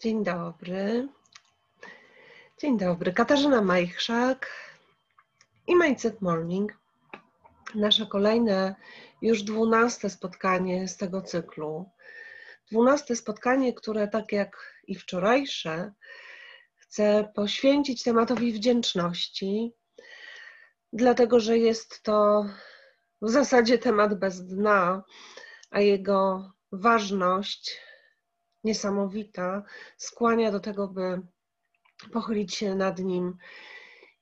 Dzień dobry. Dzień dobry. Katarzyna Majchrzak i Mindset Morning. Nasze kolejne, już dwunaste spotkanie z tego cyklu. Dwunaste spotkanie, które tak jak i wczorajsze, chcę poświęcić tematowi wdzięczności, dlatego że jest to w zasadzie temat bez dna, a jego ważność niesamowita skłania do tego, by pochylić się nad nim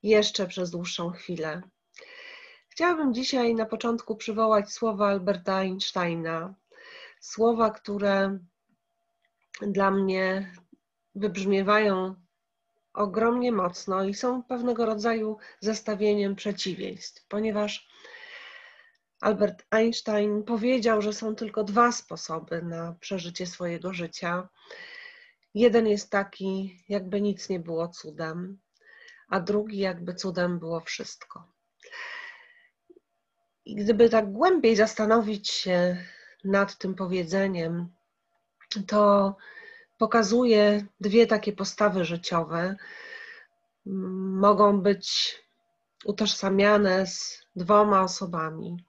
jeszcze przez dłuższą chwilę. Chciałabym dzisiaj na początku przywołać słowa Alberta Einsteina. Słowa, które dla mnie wybrzmiewają ogromnie mocno i są pewnego rodzaju zestawieniem przeciwieństw, ponieważ Albert Einstein powiedział, że są tylko dwa sposoby na przeżycie swojego życia. Jeden jest taki, jakby nic nie było cudem, a drugi, jakby cudem było wszystko. I gdyby tak głębiej zastanowić się nad tym powiedzeniem, to pokazuje dwie takie postawy życiowe. Mogą być utożsamiane z dwoma osobami.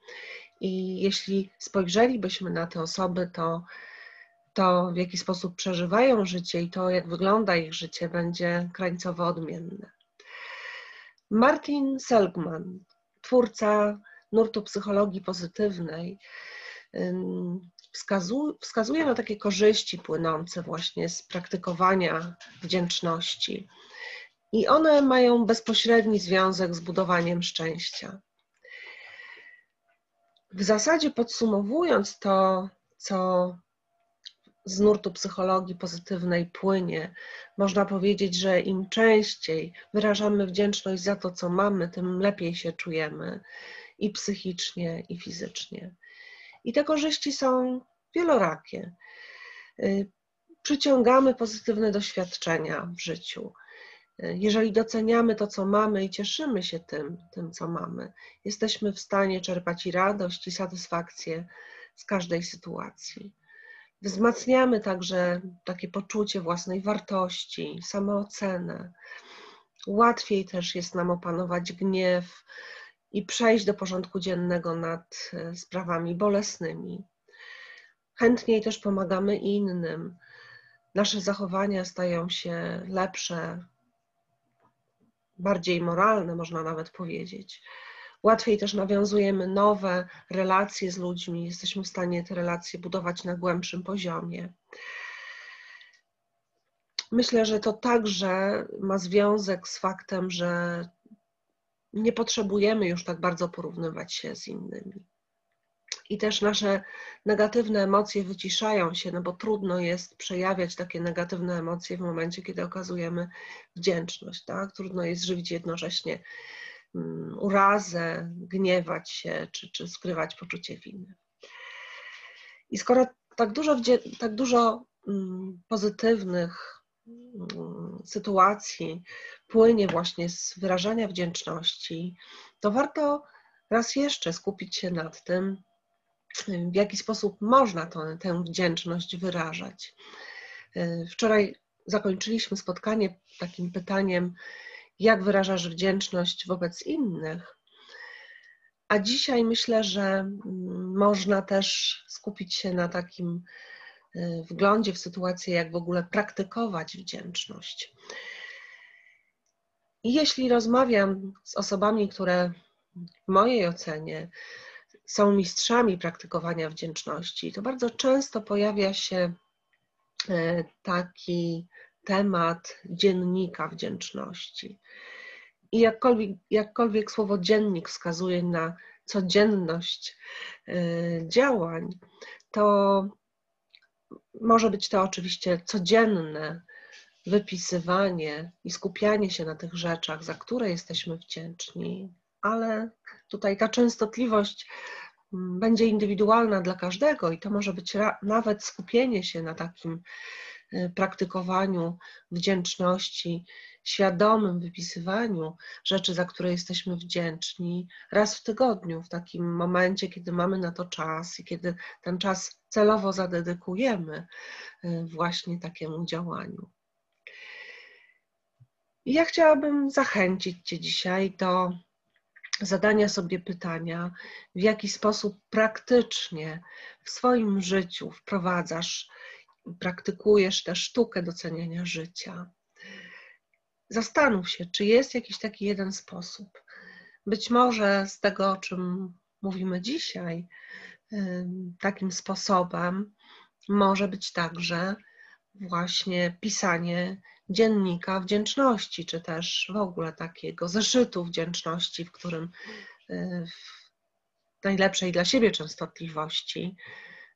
I jeśli spojrzelibyśmy na te osoby, to to, w jaki sposób przeżywają życie i to, jak wygląda ich życie, będzie krańcowo odmienne. Martin Seligman, twórca nurtu psychologii pozytywnej, wskazuje na takie korzyści płynące właśnie z praktykowania wdzięczności. I one mają bezpośredni związek z budowaniem szczęścia. W zasadzie podsumowując to, co z nurtu psychologii pozytywnej płynie, można powiedzieć, że im częściej wyrażamy wdzięczność za to, co mamy, tym lepiej się czujemy i psychicznie, i fizycznie. I te korzyści są wielorakie. Y, przyciągamy pozytywne doświadczenia w życiu jeżeli doceniamy to, co mamy i cieszymy się tym, tym, co mamy, jesteśmy w stanie czerpać i radość, i satysfakcję z każdej sytuacji. Wzmacniamy także takie poczucie własnej wartości, samoocenę. Łatwiej też jest nam opanować gniew i przejść do porządku dziennego nad e, sprawami bolesnymi. Chętniej też pomagamy innym. Nasze zachowania stają się lepsze, bardziej moralne, można nawet powiedzieć. Łatwiej też nawiązujemy nowe relacje z ludźmi, jesteśmy w stanie te relacje budować na głębszym poziomie. Myślę, że to także ma związek z faktem, że nie potrzebujemy już tak bardzo porównywać się z innymi i też nasze negatywne emocje wyciszają się, no bo trudno jest przejawiać takie negatywne emocje w momencie, kiedy okazujemy wdzięczność, tak? Trudno jest żywić jednocześnie um, urazę, gniewać się czy, czy skrywać poczucie winy. I skoro tak dużo, tak dużo um, pozytywnych um, sytuacji płynie właśnie z wyrażania wdzięczności, to warto raz jeszcze skupić się nad tym, w jaki sposób można to, tę wdzięczność wyrażać. E, wczoraj zakończyliśmy spotkanie takim pytaniem, jak wyrażasz wdzięczność wobec innych. A dzisiaj myślę, że mm, można też skupić się na takim e, wglądzie w sytuację, jak w ogóle praktykować wdzięczność. I jeśli rozmawiam z osobami, które w mojej ocenie są mistrzami praktykowania wdzięczności, to bardzo często pojawia się e, taki temat dziennika wdzięczności. I jakkolwiek, jakkolwiek słowo dziennik wskazuje na codzienność e, działań, to może być to oczywiście codzienne wypisywanie i skupianie się na tych rzeczach, za które jesteśmy wdzięczni, ale tutaj ta częstotliwość będzie indywidualna dla każdego i to może być nawet skupienie się na takim y, praktykowaniu wdzięczności, świadomym wypisywaniu rzeczy, za które jesteśmy wdzięczni raz w tygodniu, w takim momencie, kiedy mamy na to czas i kiedy ten czas celowo zadedykujemy y, właśnie takiemu działaniu. I ja chciałabym zachęcić Cię dzisiaj do zadania sobie pytania, w jaki sposób praktycznie w swoim życiu wprowadzasz praktykujesz tę sztukę doceniania życia. Zastanów się, czy jest jakiś taki jeden sposób. Być może z tego, o czym mówimy dzisiaj, takim sposobem może być także właśnie pisanie dziennika wdzięczności, czy też w ogóle takiego zeszytu wdzięczności, w którym y, w najlepszej dla siebie częstotliwości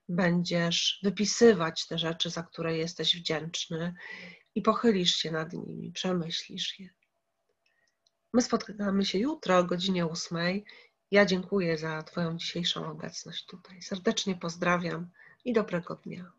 będziesz wypisywać te rzeczy, za które jesteś wdzięczny i pochylisz się nad nimi, przemyślisz je. My spotykamy się jutro o godzinie ósmej. Ja dziękuję za Twoją dzisiejszą obecność tutaj. Serdecznie pozdrawiam i dobrego dnia.